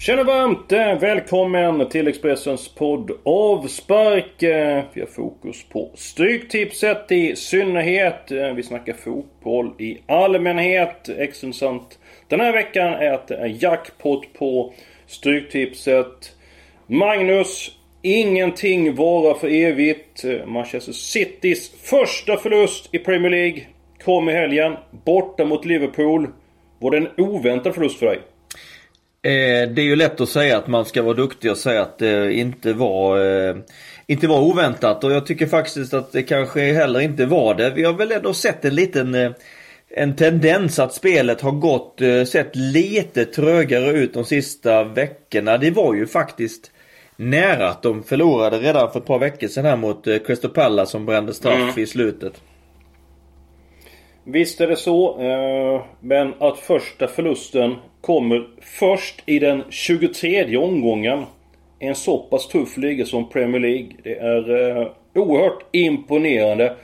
Tjena varmt! Eh, välkommen till Expressens podd Avspark. Eh, vi har fokus på Stryktipset i synnerhet. Eh, vi snackar fotboll i allmänhet. Extrintressant den här veckan är att det är jackpot på Stryktipset. Magnus, ingenting varar för evigt. Manchester Citys första förlust i Premier League kom i helgen. Borta mot Liverpool. Var det en oväntad förlust för dig? Eh, det är ju lätt att säga att man ska vara duktig och säga att det inte var, eh, inte var oväntat och jag tycker faktiskt att det kanske heller inte var det. Vi har väl ändå sett en liten eh, en tendens att spelet har gått, eh, sett lite trögare ut de sista veckorna. Det var ju faktiskt nära att de förlorade redan för ett par veckor sedan här mot eh, Crystal Palace som brände straff i slutet. Visst är det så. Eh, men att första förlusten kommer först i den 23 omgången. i En så pass tuff liga som Premier League. Det är eh, oerhört imponerande.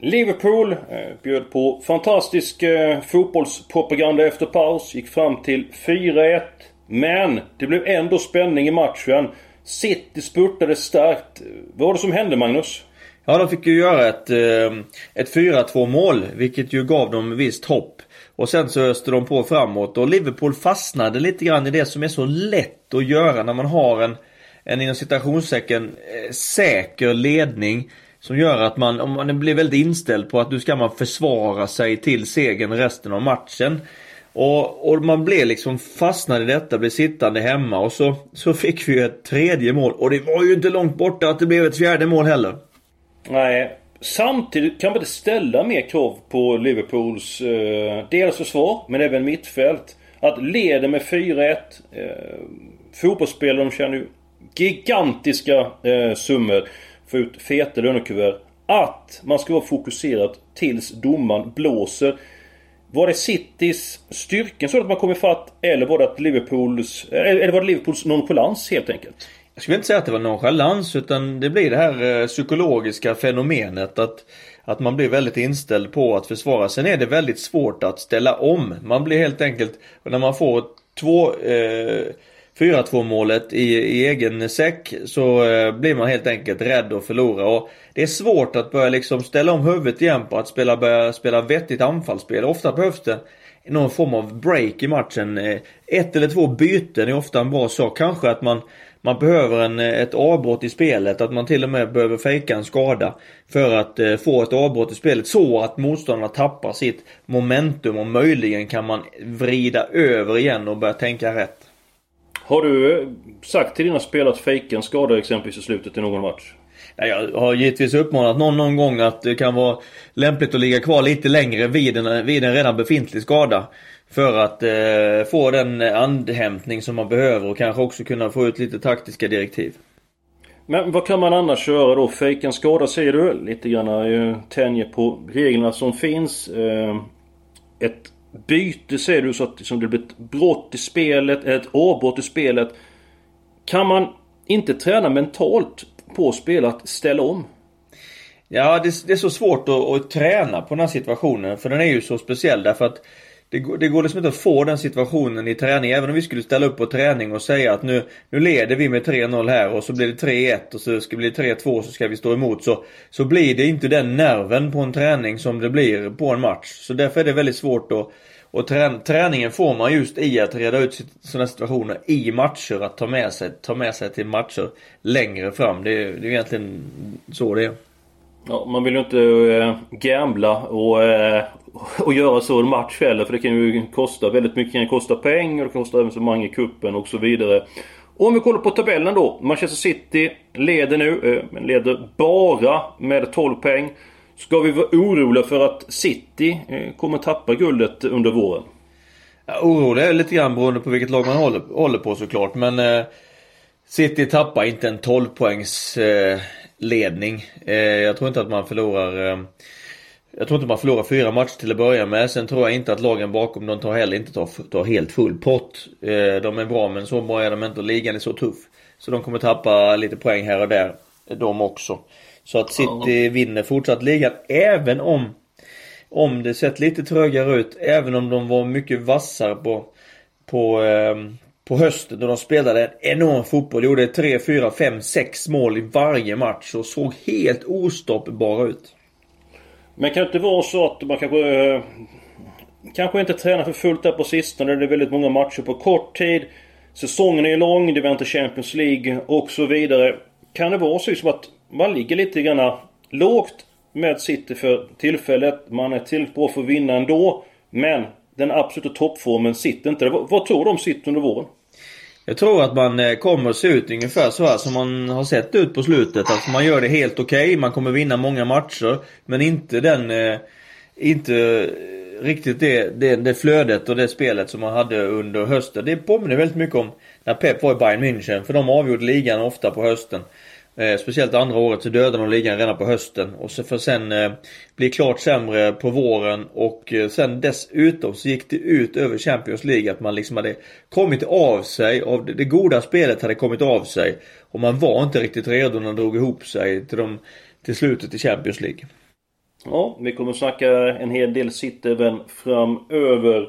Liverpool eh, bjöd på fantastisk fotbollspropaganda efter paus. Gick fram till 4-1. Men det blev ändå spänning i matchen. City spurtade starkt. Vad var det som hände Magnus? Ja, de fick ju göra ett, eh, ett 4-2 mål, vilket ju gav dem visst hopp. Och sen så öste de på framåt och Liverpool fastnade lite grann i det som är så lätt att göra när man har en, en inom citationstecken, eh, säker ledning. Som gör att man, om man blir väldigt inställd på att nu ska man försvara sig till segern resten av matchen. Och, och man blev liksom fastnad i detta, blev sittande hemma och så, så fick vi ett tredje mål. Och det var ju inte långt borta att det blev ett fjärde mål heller. Nej. Samtidigt kan man inte ställa mer krav på Liverpools eh, dels försvar, men även mittfält. Att leda med 4-1. Eh, fotbollsspelare de tjänar ju gigantiska eh, summor. Få ut feta lönekuvert. Att man ska vara fokuserad tills domaren blåser. Var det Citys styrken så att man kom ifatt eller var det att Liverpools... Eh, eller var det Liverpools nonchalans helt enkelt? Jag skulle inte säga att det var nonchalans utan det blir det här eh, psykologiska fenomenet att att man blir väldigt inställd på att försvara. Sen är det väldigt svårt att ställa om. Man blir helt enkelt, när man får två eh, 4-2 målet i, i egen säck så eh, blir man helt enkelt rädd att förlora. Och det är svårt att börja liksom ställa om huvudet igen på att spela, börja spela vettigt anfallsspel. Ofta behövs det någon form av break i matchen. Eh, ett eller två byten är ofta en bra sak. Kanske att man man behöver en, ett avbrott i spelet, att man till och med behöver fejka en skada. För att eh, få ett avbrott i spelet så att motståndarna tappar sitt momentum och möjligen kan man vrida över igen och börja tänka rätt. Har du eh, sagt till dina spelare att fejka en skada exempelvis i slutet i någon match? Jag har givetvis uppmanat någon någon gång att det kan vara lämpligt att ligga kvar lite längre vid en, vid en redan befintlig skada. För att eh, få den andhämtning som man behöver och kanske också kunna få ut lite taktiska direktiv. Men vad kan man annars göra då? Fejka en skada säger du lite grann tänjer på reglerna som finns. Eh, ett byte säger du så att liksom, det blir ett brott i spelet, ett avbrott i spelet. Kan man inte träna mentalt på spel att ställa om? Ja, det, det är så svårt att, att träna på den här situationen för den är ju så speciell därför att det, går- det går liksom inte att få den situationen i träning. Även om vi skulle ställa upp på träning och säga att nu, nu leder vi med 3-0 här och så blir det 3-1 och så ska det bli 3-2 så ska vi stå emot. Så, så blir det inte den nerven på en träning som det blir på en match. Så därför är det väldigt svårt att och trän, träningen får man just i att reda ut sådana situationer i matcher. Att ta med sig, ta med sig till matcher längre fram. Det, är- det är egentligen så det är. Ja, man vill ju inte äh, gambla och, äh, och göra så i en match heller för det kan ju kosta väldigt mycket. Det kan kosta pengar det kan kosta evenemang i kuppen och så vidare. Om vi kollar på tabellen då. Manchester City leder nu, eh, men leder bara med 12 poäng. Ska vi vara oroliga för att City eh, kommer tappa guldet under våren? Ja, orolig är lite grann beroende på vilket lag man håller, håller på såklart. Men eh, City tappar inte en 12 poängs eh, ledning. Eh, jag tror inte att man förlorar eh, jag tror inte man förlorar fyra matcher till att börja med. Sen tror jag inte att lagen bakom de tar heller inte tar, tar helt full pott. Eh, de är bra men så bra är de inte och ligan är så tuff. Så de kommer tappa lite poäng här och där. De också. Så att City vinner fortsatt ligan även om om det sett lite trögare ut, även om de var mycket vassare på, på, eh, på hösten då de spelade en enorm fotboll. Gjorde 3, 4, 5, 6 mål i varje match och såg helt ostoppbara ut. Men kan det inte vara så att man kanske... Eh, kanske inte tränar för fullt där på sistone. Det är väldigt många matcher på kort tid. Säsongen är lång, det väntar Champions League och så vidare. Kan det vara så att man ligger lite grann lågt med City för tillfället. Man är tillräckligt bra för att vinna ändå. Men den absoluta toppformen sitter inte Vad, vad tror du om City under våren? Jag tror att man eh, kommer att se ut ungefär så här som man har sett ut på slutet. Att man gör det helt okej, okay, man kommer vinna många matcher. Men inte den... Eh, inte riktigt det, det, det flödet och det spelet som man hade under hösten. Det påminner väldigt mycket om när Pep var i Bayern München. För de avgjorde ligan ofta på hösten. Eh, speciellt andra året så dödade de ligan redan på hösten. Och så för sen eh, bli klart sämre på våren och eh, sen dessutom så gick det ut över Champions League att man liksom hade kommit av sig. Av det, det goda spelet hade kommit av sig. Och man var inte riktigt redo när de drog ihop sig till, de, till slutet i Champions League. Ja, vi kommer snacka en hel del City även framöver.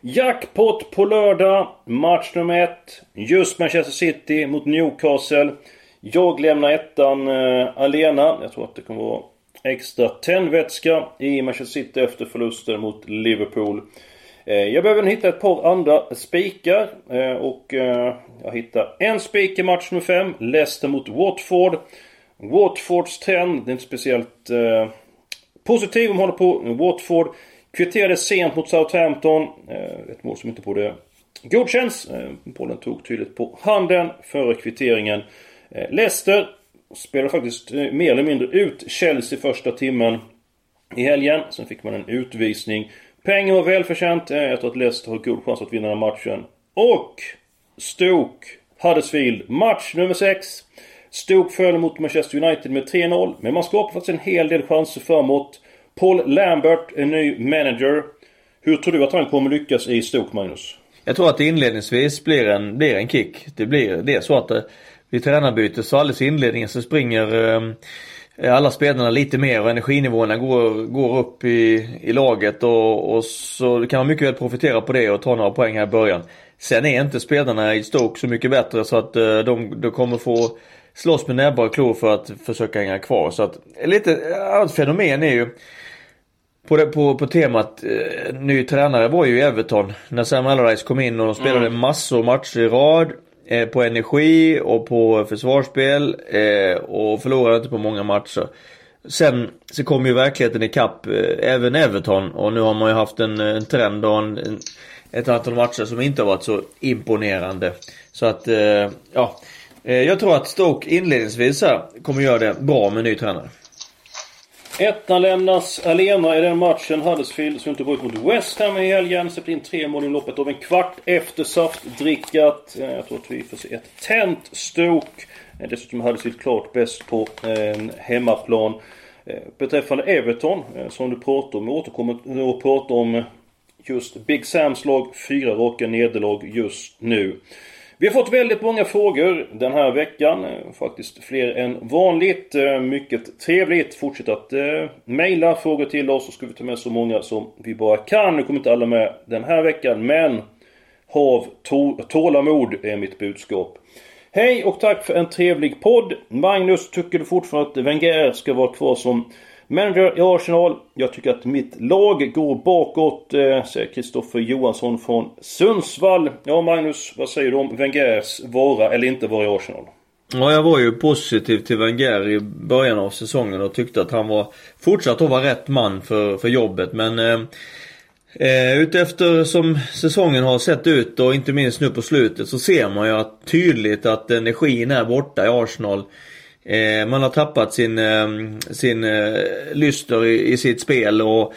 Jackpot på lördag. Match nummer ett. Just Manchester City mot Newcastle. Jag lämnar ettan eh, alena. Jag tror att det kommer vara extra tändvätska i Manchester City efter förlusten mot Liverpool. Eh, jag behöver hitta ett par andra spikar. Eh, och eh, jag hittar en spik i match nummer 5. Leicester mot Watford. Watfords trend, det är inte speciellt eh, positiv om man håller på Watford. Kvitterade sent mot Southampton. Eh, ett mål som inte borde godkänns. Eh, bollen tog tydligt på handen före kvitteringen. Eh, Leicester spelade faktiskt eh, mer eller mindre ut Chelsea första timmen i helgen. Sen fick man en utvisning. Pengar var välförtjänt. Eh, jag tror att Leicester har god chans att vinna den här matchen. Och Stoke Huddersfield. Match nummer 6. Stoke föll mot Manchester United med 3-0. Men man skapar faktiskt en hel del chanser framåt. Paul Lambert, en ny manager. Hur tror du att han kommer lyckas i Stoke, Magnus? Jag tror att det inledningsvis blir en, blir en kick. Det blir det är så att vid tränarbyte så alldeles i inledningen så springer eh, alla spelarna lite mer och energinivåerna går, går upp i, i laget och, och så kan man mycket väl profitera på det och ta några poäng här i början. Sen är inte spelarna i Stoke så mycket bättre så att eh, de, de kommer få slåss med näbbar och klor för att försöka hänga kvar. Så att lite, ett fenomen är ju på, det, på, på temat eh, ny tränare var ju Everton. När Sam Allardyce kom in och de spelade mm. massor matcher i rad. Eh, på energi och på försvarsspel eh, och förlorade inte på många matcher. Sen så kom ju verkligheten ikapp eh, även Everton och nu har man ju haft en, eh, en trend och en, en, ett antal matcher som inte har varit så imponerande. Så att, eh, ja. Eh, jag tror att Stoke inledningsvis här kommer göra det bra med ny tränare. Ettan lämnas alena i den matchen. Huddersfield som inte var mot West Ham i helgen. Släppte in tre mål i loppet av en kvart efter saftdrickat. Eh, jag tror att vi får se ett tänt stok. Eh, dessutom Huddersfield klart bäst på eh, hemmaplan. Beträffande Everton, som du pratar om, jag återkommer och pratar om just Big Sams lag. Fyra raka nederlag just nu. Vi har fått väldigt många frågor den här veckan. Faktiskt fler än vanligt. Eh, mycket trevligt. Fortsätt att eh, mejla frågor till oss så ska vi ta med så många som vi bara kan. Nu kommer inte alla med den här veckan men Hav tålamod är mitt budskap. Hej och tack för en trevlig podd. Magnus, tycker du fortfarande att Wenger ska vara kvar som Manager i Arsenal. Jag tycker att mitt lag går bakåt, eh, säger Kristoffer Johansson från Sundsvall. Ja, Magnus, vad säger du om Wengers vara eller inte vara i Arsenal? Ja, jag var ju positiv till Wenger i början av säsongen och tyckte att han var fortsatt att vara rätt man för, för jobbet. Men Eh, eh utefter som säsongen har sett ut och inte minst nu på slutet så ser man ju att tydligt att energin är borta i Arsenal. Eh, man har tappat sin, eh, sin eh, lyster i, i sitt spel och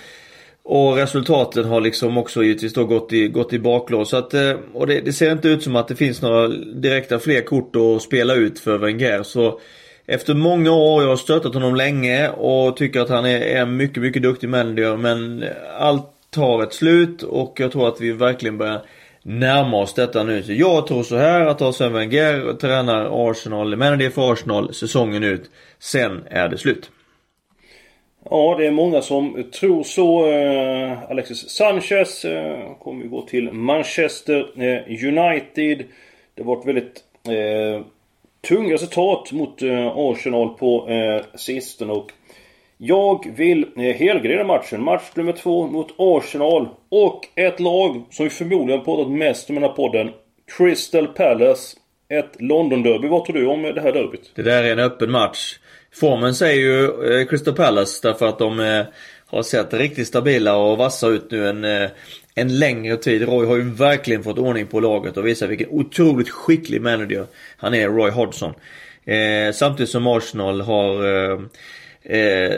och resultaten har liksom också givetvis då gått i, gått i baklås. Så att, eh, och det, det, ser inte ut som att det finns några direkta fler kort att spela ut för Wenger. Så efter många år, jag har stöttat honom länge och tycker att han är en mycket, mycket duktig manager. Men allt tar ett slut och jag tror att vi verkligen börjar närma oss detta nu. Så jag tror så här att Arsene Wenger tränar Arsenal, manager för Arsenal säsongen ut. Sen är det slut. Ja, det är många som tror så. Eh, Alexis Sanchez eh, kommer ju gå till Manchester eh, United. Det har varit väldigt eh, tunga resultat mot eh, Arsenal på eh, sistone. Och jag vill eh, helgardera matchen. Match nummer två mot Arsenal. Och ett lag som vi förmodligen pratat mest om i den här podden. Crystal Palace. Ett London-derby. Vad tror du om det här derbyt? Det där är en öppen match. Formen säger ju eh, Crystal Palace därför att de eh, har sett riktigt stabila och vassa ut nu en, en längre tid. Roy har ju verkligen fått ordning på laget och visar vilken otroligt skicklig manager han är, Roy Hodgson. Eh, samtidigt som Arsenal har eh, eh,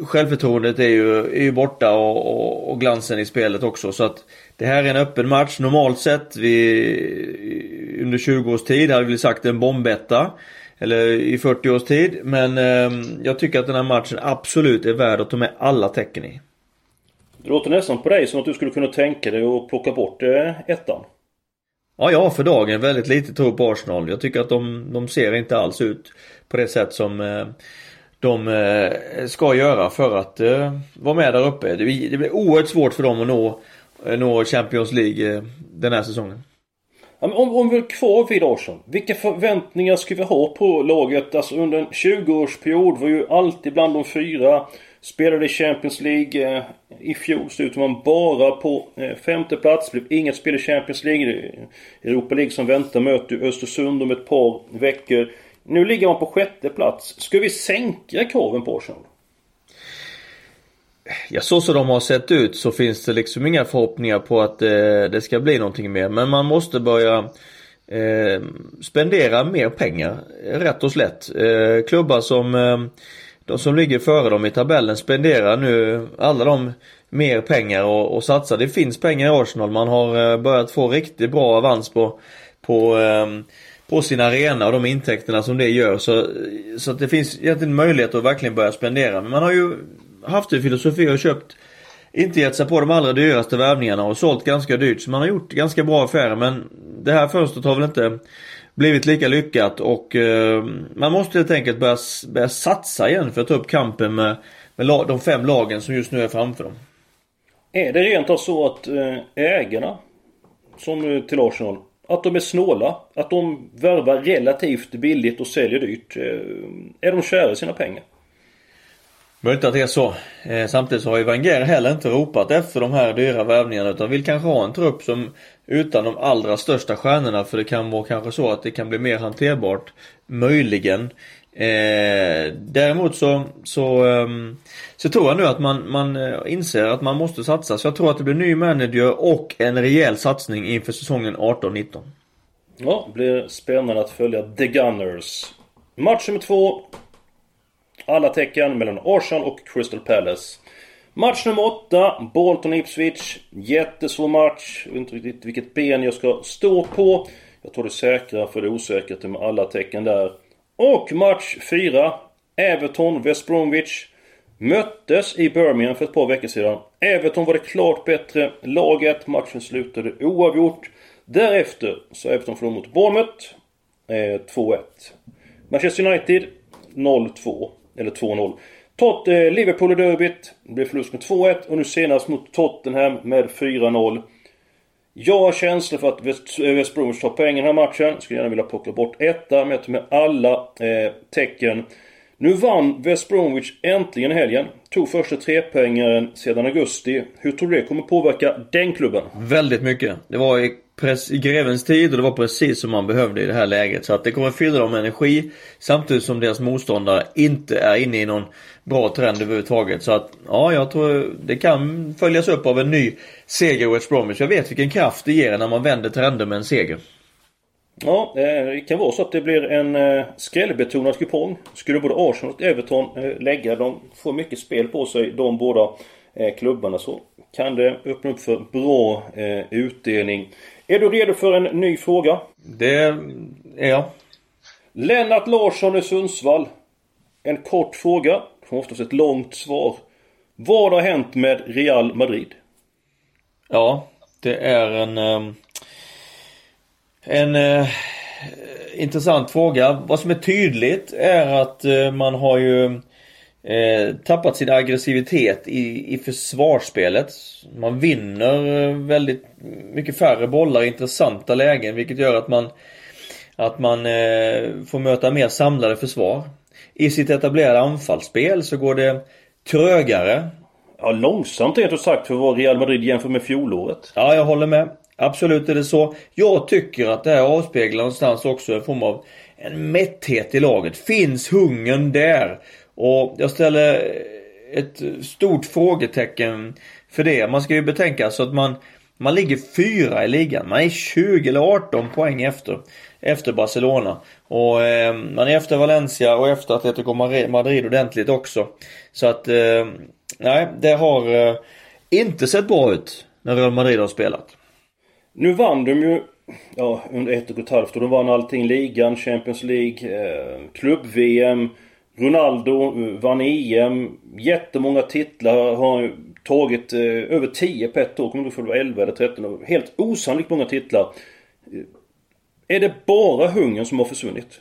Självförtroendet är ju, är ju borta och, och, och, glansen i spelet också så att Det här är en öppen match normalt sett. Vi, under 20 års tid hade vi sagt en bombetta. Eller i 40 års tid. Men eh, jag tycker att den här matchen absolut är värd att ta med alla tecken i. Det låter nästan på dig som att du skulle kunna tänka dig att plocka bort eh, ettan. Ja, jag har för dagen väldigt lite tro på Arsenal. Jag tycker att de, de ser inte alls ut på det sätt som eh, de eh, ska göra för att eh, vara med där uppe. Det blir, det blir oerhört svårt för dem att nå, eh, nå Champions League den här säsongen. Om, om vi är kvar vid Arsenal. Vilka förväntningar ska vi ha på laget? Alltså under en 20-årsperiod var ju alltid bland de fyra. Spelade i Champions League. Eh, I fjol slutade man bara på eh, femte plats. Blev inget spel i Champions League. Europa League som väntar möter Östersund om ett par veckor. Nu ligger man på sjätte plats. Ska vi sänka kraven på Arsenal? Ja, så som de har sett ut så finns det liksom inga förhoppningar på att eh, det ska bli någonting mer. Men man måste börja eh, spendera mer pengar. Rätt och slätt. Eh, klubbar som eh, de som ligger före dem i tabellen spenderar nu alla de mer pengar och, och satsar. Det finns pengar i Arsenal. Man har eh, börjat få riktigt bra avans på, på eh, på sin arena och de intäkterna som det gör. Så, så att det finns egentligen möjlighet att verkligen börja spendera. Men man har ju haft en filosofi och köpt inte gett sig på de allra dyraste värvningarna och sålt ganska dyrt. Så man har gjort ganska bra affärer men det här fönstret har väl inte blivit lika lyckat och eh, man måste helt enkelt börja, börja satsa igen för att ta upp kampen med, med de fem lagen som just nu är framför dem. Är det rent av så att eh, ägarna som till Arsenal att de är snåla. Att de värvar relativt billigt och säljer dyrt. Eh, är de kära i sina pengar? Möjligt att det är så. Eh, samtidigt så har ju Wenger heller inte ropat efter de här dyra värvningarna utan vill kanske ha en trupp som utan de allra största stjärnorna för det kan vara kanske så att det kan bli mer hanterbart. Möjligen. Eh, däremot så, så, um, så tror jag nu att man, man uh, inser att man måste satsa. Så jag tror att det blir ny manager och en rejäl satsning inför säsongen 18-19. Ja, det blir spännande att följa The Gunners. Match nummer två. Alla tecken mellan Arsenal och Crystal Palace. Match nummer 8, Bolton-Ipswich. Jättesvår match. Jag vet inte riktigt vilket ben jag ska stå på. Jag tar det säkra för det osäkra med alla tecken där. Och match 4. Everton, West Bromwich. Möttes i Birmingham för ett par veckor sedan. Everton var det klart bättre laget. Matchen slutade oavgjort. Därefter så Everton förlorade mot Bournemouth. Eh, 2-1. Manchester United 0-2. Eller 2-0. Tot, eh, Liverpool i derbyt. Det blev förlust med 2-1 och nu senast mot Tottenham med 4-0. Jag har känslor för att West, West Bromwich tar poäng i den här matchen. Skulle gärna vilja plocka bort etta, men jag tar med alla eh, tecken. Nu vann West Bromwich äntligen helgen. Tog första trepoängaren sedan augusti. Hur tror du det kommer påverka den klubben? Väldigt mycket. Det var i grevens tid och det var precis som man behövde i det här läget. Så att det kommer fylla dem med energi samtidigt som deras motståndare inte är inne i någon bra trend överhuvudtaget. Så att ja, jag tror det kan följas upp av en ny seger West Bromwich. Jag vet vilken kraft det ger när man vänder trender med en seger. Ja, eh, det kan vara så att det blir en eh, skrällbetonad kupong. Skulle både Arsenal och Everton eh, lägga, de får mycket spel på sig, de båda klubbarna, så kan det öppna upp för bra utdelning. Är du redo för en ny fråga? Det är jag. Lennart Larsson i Sundsvall. En kort fråga, får oftast ett långt svar. Vad har hänt med Real Madrid? Ja, det är en... Um en eh, intressant fråga. Vad som är tydligt är att eh, man har ju eh, tappat sin aggressivitet i, i försvarsspelet. Man vinner eh, väldigt mycket färre bollar i intressanta lägen vilket gör att man att man eh, får möta mer samlade försvar. I sitt etablerade anfallsspel så går det trögare. Ja, långsamt rent ut sagt för vara Real Madrid jämfört med fjolåret. Ja, jag håller med. Absolut är det så. Jag tycker att det här avspeglar någonstans också en form av en mätthet i laget. Finns hungern där? Och jag ställer ett stort frågetecken för det. Man ska ju betänka så att man man ligger fyra i ligan. Man är 20 eller 18 poäng efter. Efter Barcelona. Och eh, man är efter Valencia och efter Atletico Madrid ordentligt också. Så att, eh, nej, det har eh, inte sett bra ut när Real Madrid har spelat. Nu vann de ju ja, under ett och ett halvt år. De vann allting. Ligan, Champions League, eh, klubb-VM. Ronaldo vann EM. Jättemånga titlar. Har tagit eh, över 10 på ett år. Kommer inte ihåg det var 11 eller 13. Helt osannolikt många titlar. Eh, är det bara hungern som har försvunnit?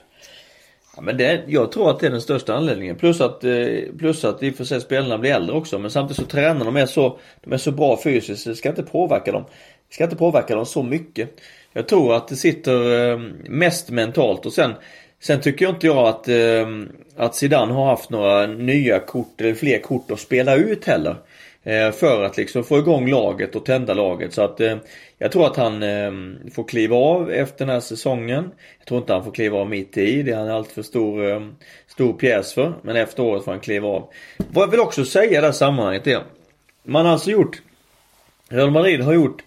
Ja, men det, jag tror att det är den största anledningen. Plus att, eh, plus att i och för sig spelarna blir äldre också. Men samtidigt så tränar de är så, de är så bra fysiskt. Det ska inte påverka dem. Det ska inte påverka dem så mycket. Jag tror att det sitter eh, mest mentalt och sen Sen tycker jag inte jag att, eh, att Zidane har haft några nya kort eller fler kort att spela ut heller. Eh, för att liksom få igång laget och tända laget. Så att eh, jag tror att han eh, får kliva av efter den här säsongen. Jag tror inte han får kliva av mitt i. Det är han alltför stor, eh, stor pjäs för. Men efter året får han kliva av. Vad jag vill också säga i det här sammanhanget är. Man har alltså gjort Real Madrid har gjort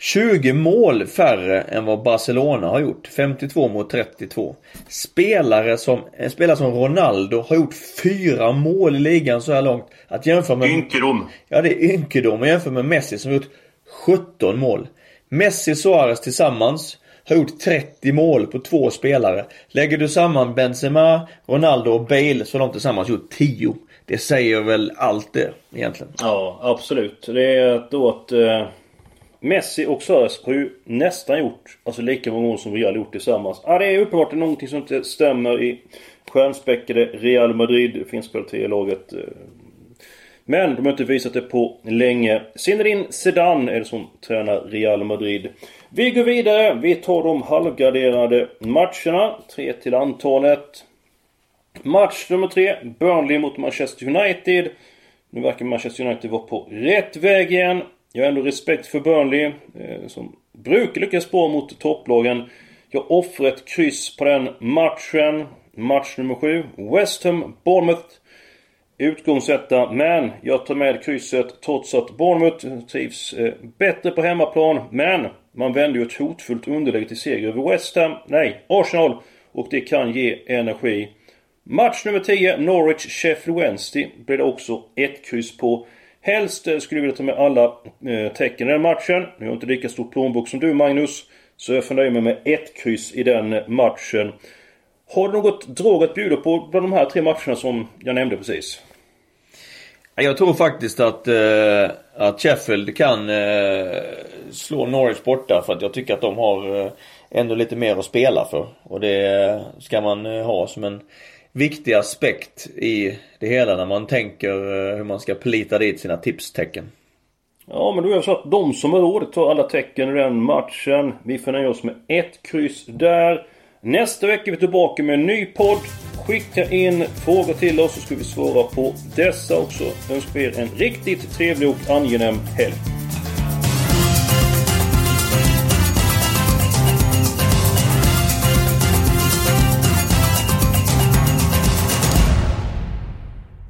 20 mål färre än vad Barcelona har gjort. 52 mot 32. Spelare som, en spelare som Ronaldo har gjort fyra mål i ligan så här långt. Att jämföra med... Ynkedom! Ja, det är ynkedom. Att jämföra med Messi som har gjort 17 mål. Messi och Suarez tillsammans har gjort 30 mål på två spelare. Lägger du samman Benzema, Ronaldo och Bale så har de tillsammans gjort 10. Det säger väl allt det egentligen. Ja, absolut. Det är då att... Uh Messi och Suarez har ju nästan gjort alltså lika många mål som Real gjort tillsammans. Ja, det är uppenbart någonting som inte stämmer i stjärnspäckade Real Madrid. Det finns kvalitet i laget. Eh. Men de har inte visat det på länge. Zinedine Zidane är det som tränar Real Madrid. Vi går vidare. Vi tar de halvgraderade matcherna. Tre till antalet. Match nummer tre. Burnley mot Manchester United. Nu verkar Manchester United vara på rätt väg igen. Jag har ändå respekt för Burnley, eh, som brukar lyckas bra mot topplagen. Jag offrar ett kryss på den matchen. Match nummer 7. West Ham Bournemouth. Utgångsetta, men jag tar med krysset trots att Bournemouth trivs eh, bättre på hemmaplan. Men man vänder ju ett hotfullt underläge till seger över West Ham, nej, Arsenal. Och det kan ge energi. Match nummer 10, Norwich Sheffield Wednesday, blir det också ett kryss på. Helst eh, skulle jag vilja ta med alla eh, tecken i den matchen. Jag har inte lika stor plånbok som du Magnus. Så jag får nöja mig med ett kryss i den eh, matchen. Har du något drag att bjuda på bland de här tre matcherna som jag nämnde precis? Jag tror faktiskt att, eh, att Sheffield kan eh, slå Norwich borta för att jag tycker att de har eh, ändå lite mer att spela för. Och det ska man eh, ha som en viktig aspekt i det hela när man tänker eh, hur man ska plita dit sina tipstecken. Ja men då är det så att de som har råd tar alla tecken i den matchen. Vi får nöja oss med ett kryss där. Nästa vecka är vi tillbaka med en ny podd. Skicka in frågor till oss så ska vi svara på dessa också. Önskar er en riktigt trevlig och angenäm helg.